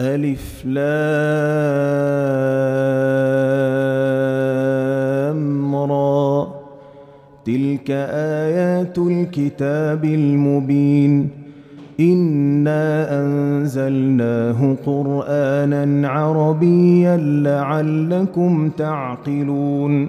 ألف لام را. تلك آيات الكتاب المبين. إنا أنزلناه قرآنا عربيا لعلكم تعقلون.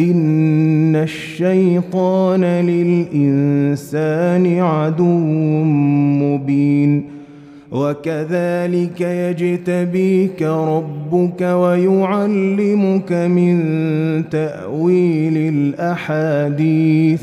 إن الشيطان للإنسان عدو مبين وكذلك يجتبيك ربك ويعلمك من تأويل الأحاديث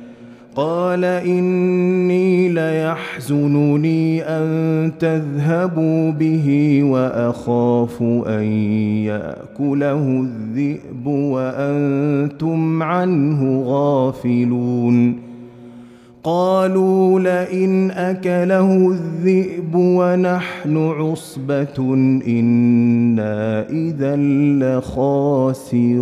قال إني ليحزنني أن تذهبوا به وأخاف أن يأكله الذئب وأنتم عنه غافلون. قالوا لئن أكله الذئب ونحن عصبة إنا إذا لخاسرون.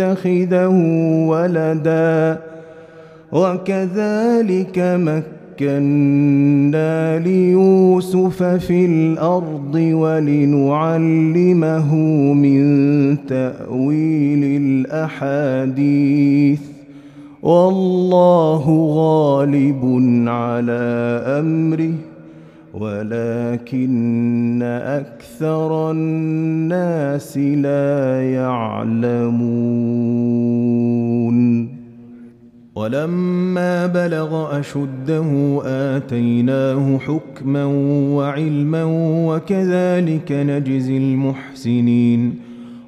نتخذه ولدا وكذلك مكنا ليوسف في الأرض ولنعلمه من تأويل الأحاديث والله غالب على أمره ولكن أكثر الناس لا يعلمون. ولما بلغ أشده آتيناه حكما وعلما وكذلك نجزي المحسنين.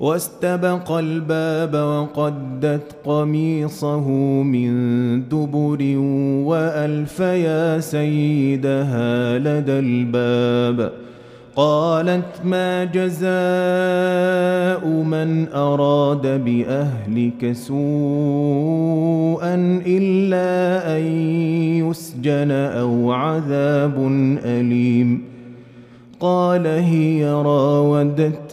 واستبق الباب وقدت قميصه من دبر وألف يا سيدها لدى الباب. قالت ما جزاء من أراد بأهلك سوءا إلا أن يسجن أو عذاب أليم. قال هي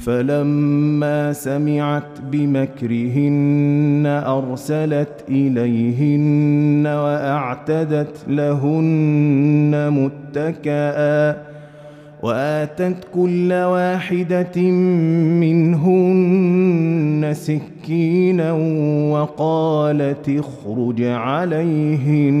فلما سمعت بمكرهن أرسلت إليهن وأعتدت لهن متكئا وآتت كل واحدة منهن سكينا وقالت اخرج عليهن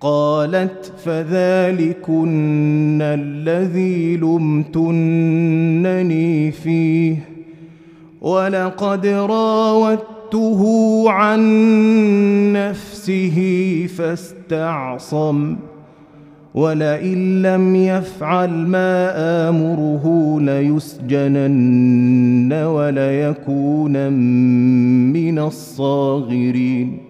قالت فذلكن الذي لمتنني فيه ولقد راودته عن نفسه فاستعصم ولئن لم يفعل ما آمره ليسجنن وليكون من الصاغرين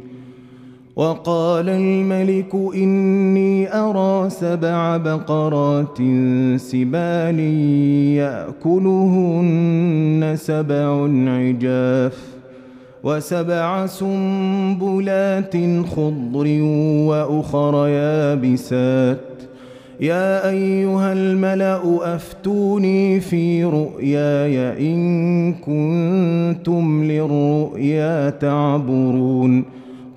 وقال الملك إني أرى سبع بقرات سبال يأكلهن سبع عجاف وسبع سنبلات خضر وأخر يابسات. يا أيها الملأ أفتوني في رؤياي إن كنتم للرؤيا تعبرون.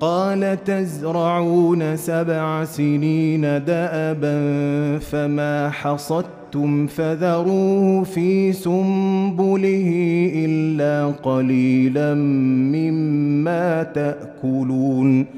قال تزرعون سبع سنين دأبا فما حصدتم فذروه في سنبله إلا قليلا مما تأكلون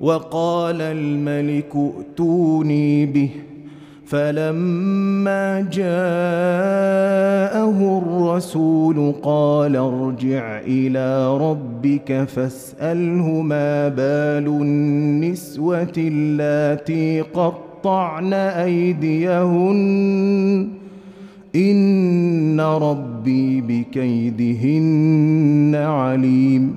وقال الملك ائتوني به. فلما جاءه الرسول قال ارجع إلى ربك فاسأله ما بال النسوة اللاتي قطعن أيديهن. إن ربي بكيدهن عليم.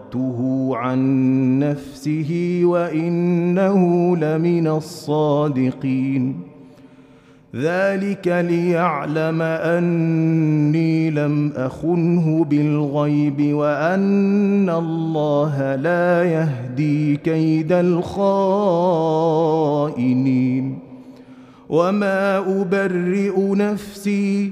راودته عن نفسه وإنه لمن الصادقين. ذلك ليعلم أني لم أخنه بالغيب وأن الله لا يهدي كيد الخائنين. وما أبرئ نفسي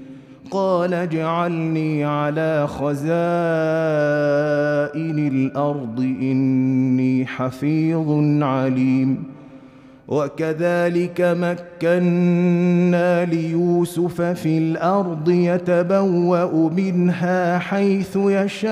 قال اجعلني على خزائن الأرض إني حفيظ عليم. وكذلك مكنا ليوسف في الأرض يتبوأ منها حيث يشاء.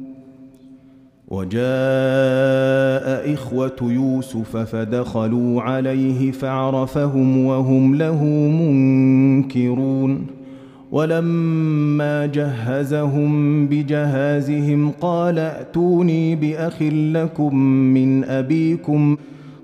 وجاء إخوة يوسف فدخلوا عليه فعرفهم وهم له منكرون. ولما جهزهم بجهازهم قال ائتوني بأخ لكم من أبيكم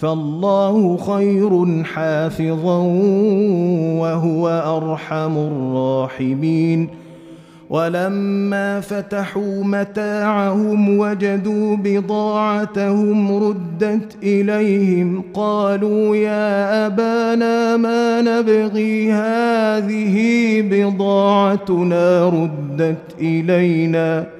فالله خير حافظا وهو أرحم الراحمين. ولما فتحوا متاعهم وجدوا بضاعتهم ردت إليهم قالوا يا أبانا ما نبغي هذه بضاعتنا ردت إلينا.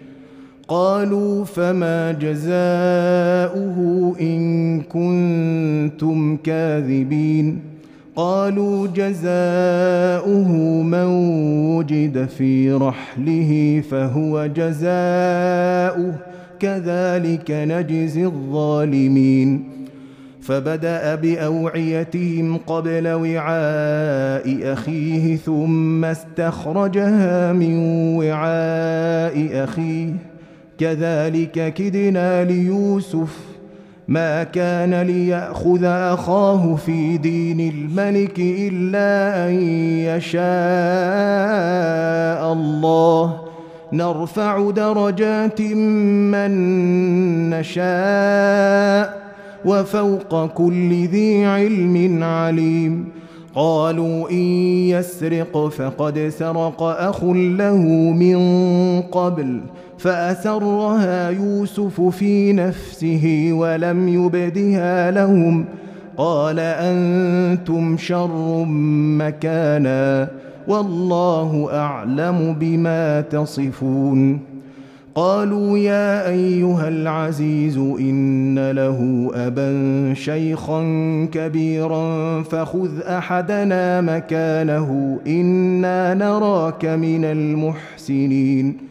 قالوا فما جزاؤه إن كنتم كاذبين قالوا جزاؤه من وجد في رحله فهو جزاؤه كذلك نجزي الظالمين فبدأ بأوعيتهم قبل وعاء أخيه ثم استخرجها من وعاء أخيه كذلك كدنا ليوسف ما كان ليأخذ أخاه في دين الملك إلا أن يشاء الله. نرفع درجات من نشاء وفوق كل ذي علم عليم. قالوا إن يسرق فقد سرق أخ له من قبل. فأسرها يوسف في نفسه ولم يبدها لهم. قال أنتم شر مكانا والله أعلم بما تصفون. قالوا يا أيها العزيز إن له أبا شيخا كبيرا فخذ أحدنا مكانه إنا نراك من المحسنين.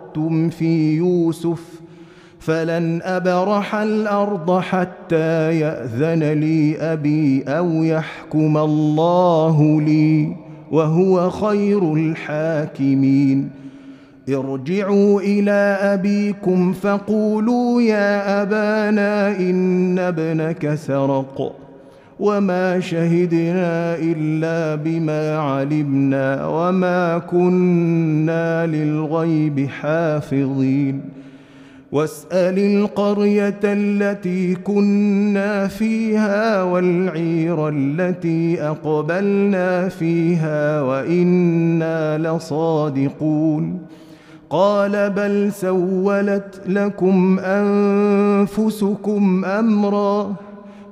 في يوسف فلن ابرح الأرض حتى ياذن لي ابي أو يحكم الله لي وهو خير الحاكمين ارجعوا إلى ابيكم فقولوا يا ابانا ان ابنك سرق وما شهدنا الا بما علمنا وما كنا للغيب حافظين واسال القريه التي كنا فيها والعير التي اقبلنا فيها وأنا لصادقون قال بل سولت لكم انفسكم امرا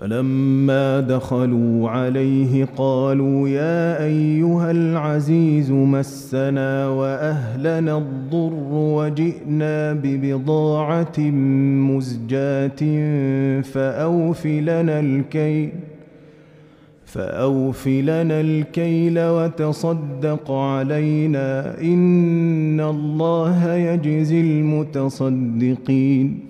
فلما دخلوا عليه قالوا يا أيها العزيز مسنا وأهلنا الضر وجئنا ببضاعة مزجاة فاوف لنا الكيل فأوف لنا الكيل وتصدق علينا إن الله يجزي المتصدقين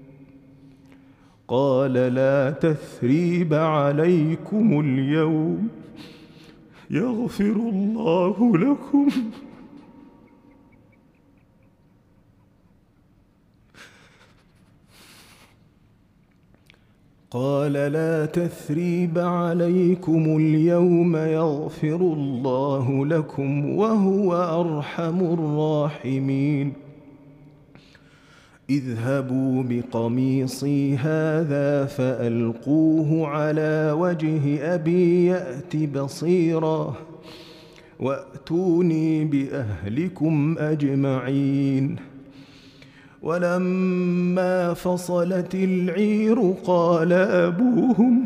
قال لا تثريب عليكم اليوم يغفر الله لكم. قال لا تثريب عليكم اليوم يغفر الله لكم وهو أرحم الراحمين. اذهبوا بقميصي هذا فألقوه على وجه أبي يات بصيرا وأتوني بأهلكم أجمعين. ولما فصلت العير قال أبوهم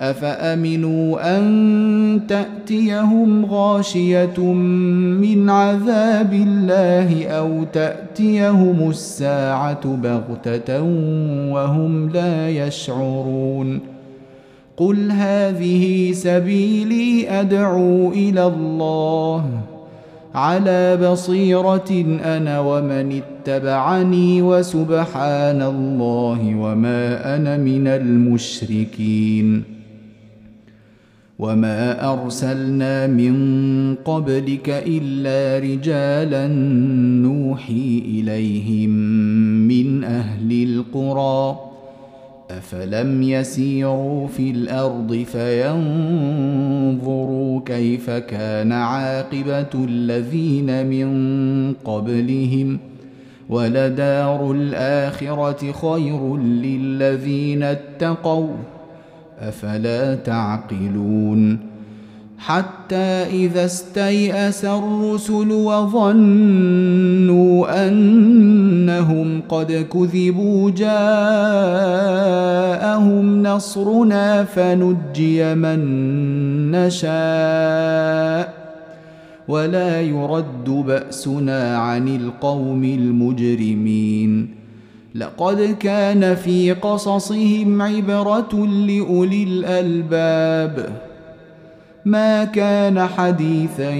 أفأمنوا أن تأتيهم غاشية من عذاب الله أو تأتيهم الساعة بغتة وهم لا يشعرون؟ قل هذه سبيلي أدعو إلى الله. على بصيرة أنا ومن اتبعني وسبحان الله وما أنا من المشركين. وما ارسلنا من قبلك الا رجالا نوحي اليهم من أهل القرى افلم يسيروا في الأرض فينظروا كيف كان عاقبه الذين من قبلهم ۖ ولدار الاخره خير للذين اتقوا أفلا تعقلون حتى إذا استيأس الرسل وظنوا أنهم قد كذبوا جاءهم نصرنا فنجي من نشاء ولا يرد بأسنا عن القوم المجرمين لقد كان في قصصهم عبرة لأولي الألباب. ما كان حديثا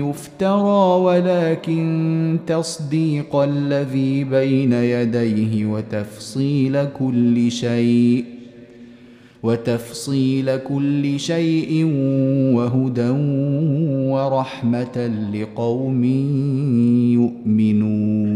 يفترى ولكن تصديق الذي بين يديه وتفصيل كل شيء وتفصيل كل شيء وهدى ورحمة لقوم يؤمنون.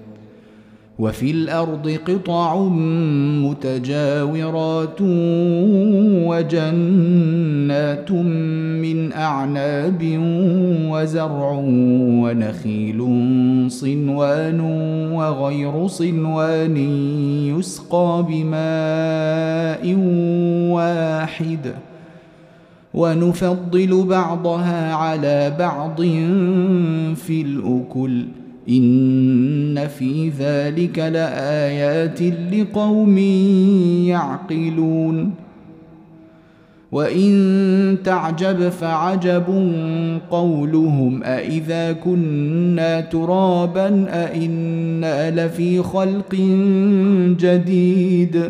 وفي الأرض قطع متجاورات وجنات من أعناب وزرع ونخيل صنوان وغير صنوان يسقى بماء واحد ونفضل بعضها على بعض في الأكل ان في ذلك لايات لقوم يعقلون وان تعجب فعجب قولهم أإذا كنا ترابا أإنا لفي خلق جديد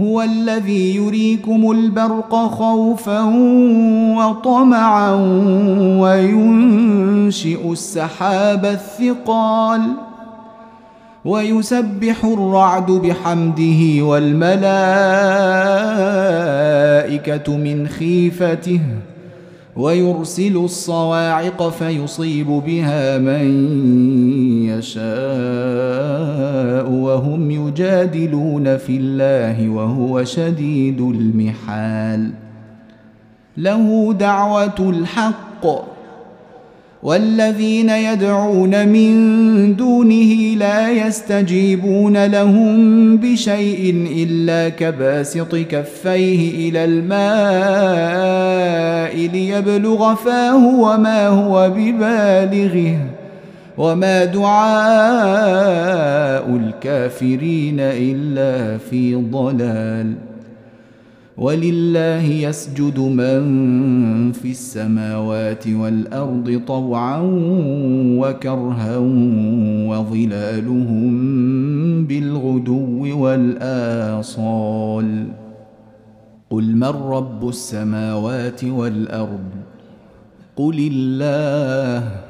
هو الذي يريكم البرق خوفا وطمعا وينشئ السحاب الثقال ويسبح الرعد بحمده والملائكة من خيفته ويرسل الصواعق فيصيب بها من يشاء وهم يجادلون في الله وهو شديد المحال. له دعوة الحق. والذين يدعون من دونه لا يستجيبون لهم بشيء إلا كباسط كفيه إلى الماء ليبلغ فاه وما هو ببالغه. وما دعاء الكافرين إلا في ضلال. ولله يسجد من في السماوات والأرض طوعا وكرها وظلالهم بالغدو والآصال. قل من رب السماوات والأرض؟ قل الله.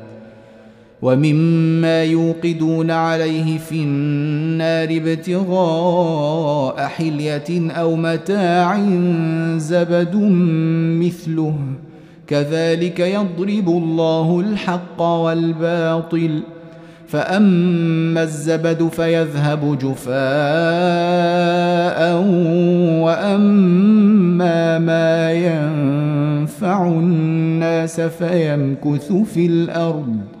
ومما يوقدون عليه في النار ابتغاء حلية أو متاع زبد مثله. كذلك يضرب الله الحق والباطل. فأما الزبد فيذهب جفاء وأما ما ينفع الناس فيمكث في الأرض.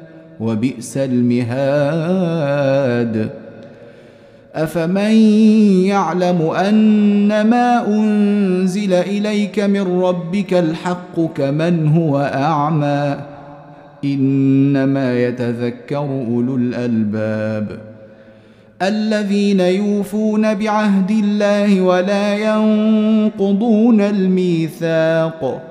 وبئس المهاد. افمن يعلم ان ما انزل اليك من ربك الحق كمن هو اعمى؟ انما يتذكر اولو الالباب. الذين يوفون بعهد الله ولا ينقضون الميثاق.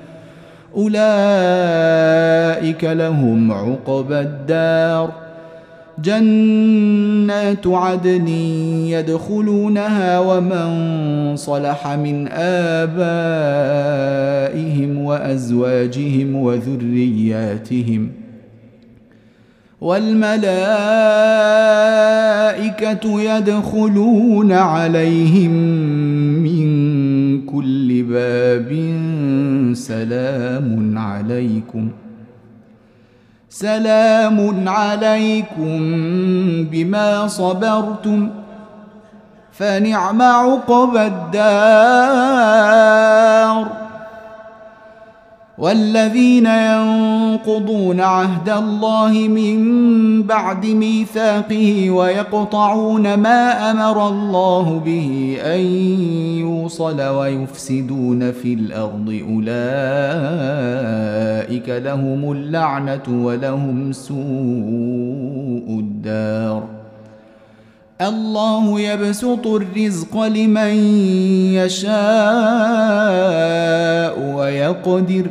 أولئك لهم عقبى الدار. جنات عدن يدخلونها ومن صلح من آبائهم وأزواجهم وذرياتهم. والملائكة يدخلون عليهم من كل باب سلام عليكم. سلام عليكم بما صبرتم فنعم عقب الدار. والذين ينقضون عهد الله من بعد ميثاقه ويقطعون ما أمر الله به أن يوصل ويفسدون في الأرض أولئك لهم اللعنة ولهم سوء الدار. الله يبسط الرزق لمن يشاء ويقدر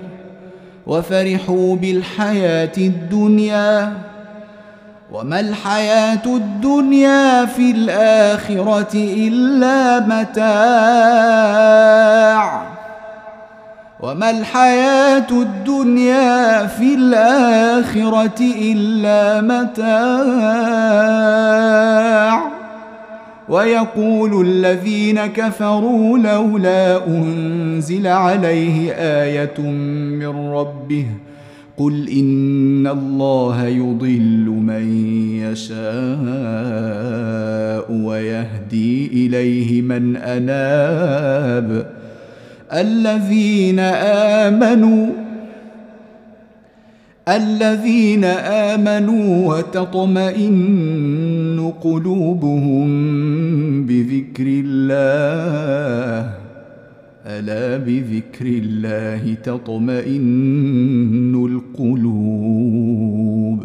وفرحوا بالحياة الدنيا. وما الحياة الدنيا في الآخرة إلا متاع. وما الحياة الدنيا في الآخرة إلا متاع. ويقول الذين كفروا لولا أنزل عليه آية من ربه قل إن الله يضل من يشاء ويهدي إليه من أناب الذين آمنوا الذين آمنوا وتطمئن قلوبهم بذكر الله. ألا بذكر الله تطمئن القلوب.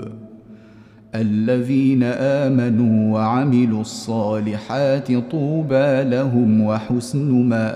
الذين آمنوا وعملوا الصالحات طوبى لهم وحسن مآب.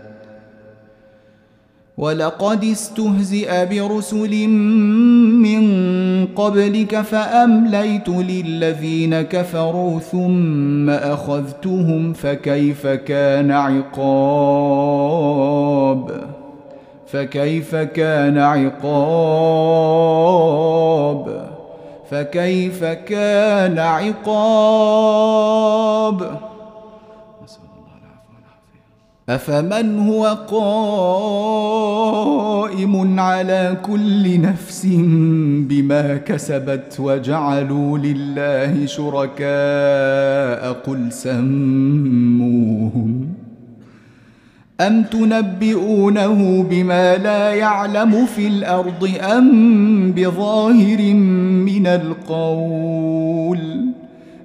ولقد استهزئ برسل من قبلك فأمليت للذين كفروا ثم أخذتهم فكيف كان عقاب؟ فكيف كان عقاب؟ فكيف كان عقاب؟ أفمن هو قائم على كل نفس بما كسبت وجعلوا لله شركاء قل سموهم أم تنبئونه بما لا يعلم في الأرض أم بظاهر من القول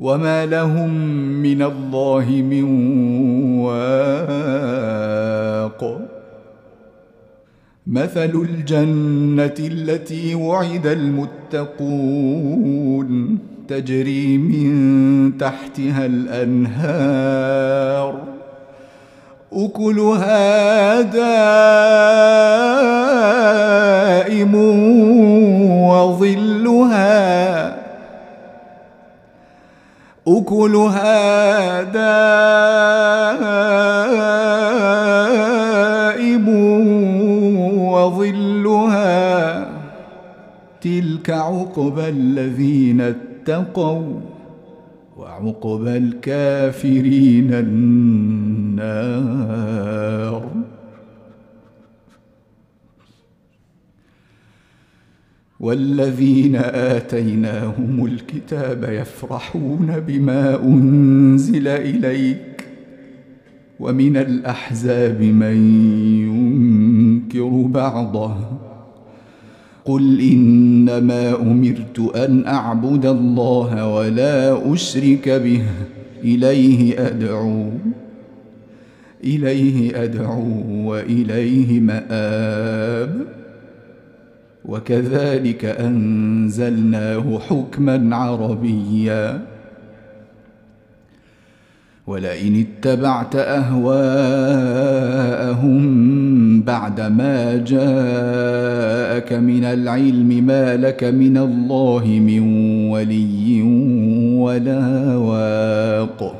وما لهم من الله من واق مثل الجنه التي وعد المتقون تجري من تحتها الانهار اكلها دائم وظلها أكلها دائم وظلها تلك عقبى الذين اتقوا وعقبى الكافرين النار. والذين آتيناهم الكتاب يفرحون بما أنزل إليك ومن الأحزاب من ينكر بعضه قل إنما أمرت أن أعبد الله ولا أشرك به إليه أدعو إليه أدعو وإليه مآب وكذلك أنزلناه حكما عربيا. ولئن اتبعت أهواءهم بعدما جاءك من العلم ما لك من الله من ولي ولا واق.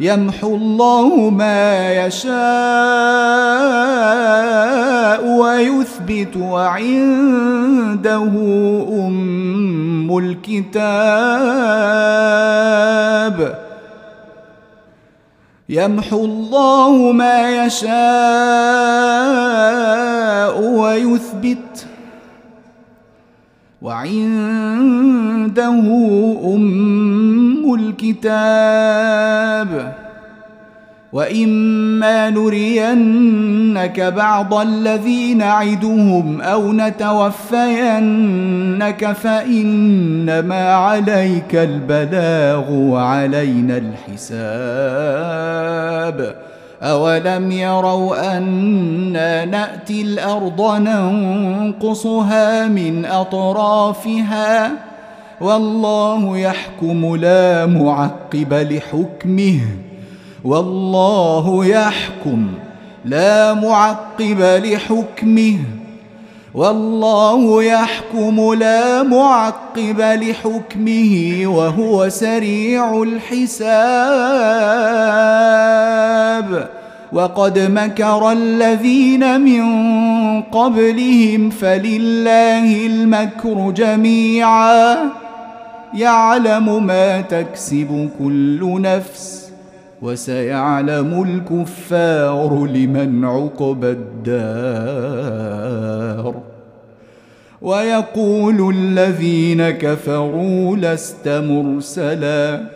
يمحو الله ما يشاء ويثبت وعنده أم الكتاب. يمحو الله ما يشاء ويثبت وعنده أم الكتاب وإما نرينك بعض الذي نعدهم أو نتوفينك فإنما عليك البلاغ وعلينا الحساب. أولم يروا أنا نأتي الأرض ننقصها من أطرافها والله يحكم لا معقب لحكمه. والله يحكم لا معقب لحكمه. والله يحكم لا معقب لحكمه وهو سريع الحساب. وقد مكر الذين من قبلهم فلله المكر جميعا. يعلم ما تكسب كل نفس وسيعلم الكفار لمن عقبى الدار. ويقول الذين كفروا لست مرسلا